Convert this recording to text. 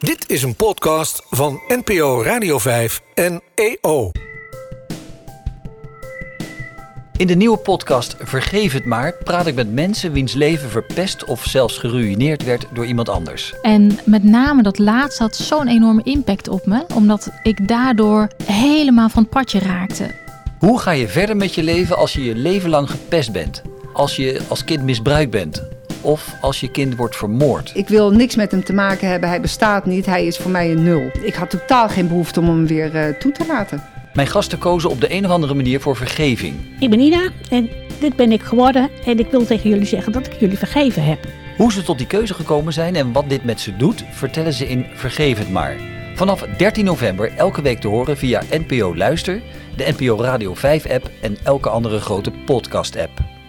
Dit is een podcast van NPO Radio 5 en EO. In de nieuwe podcast Vergeef het maar praat ik met mensen wiens leven verpest of zelfs geruïneerd werd door iemand anders. En met name dat laatste had zo'n enorme impact op me, omdat ik daardoor helemaal van het padje raakte. Hoe ga je verder met je leven als je je leven lang gepest bent? Als je als kind misbruikt bent? Of als je kind wordt vermoord? Ik wil niks met hem te maken hebben. Hij bestaat niet. Hij is voor mij een nul. Ik had totaal geen behoefte om hem weer uh, toe te laten. Mijn gasten kozen op de een of andere manier voor vergeving. Ik ben Ina en dit ben ik geworden. En ik wil tegen jullie zeggen dat ik jullie vergeven heb. Hoe ze tot die keuze gekomen zijn en wat dit met ze doet, vertellen ze in Vergeef het maar. Vanaf 13 november elke week te horen via NPO Luister, de NPO Radio 5 app en elke andere grote podcast app.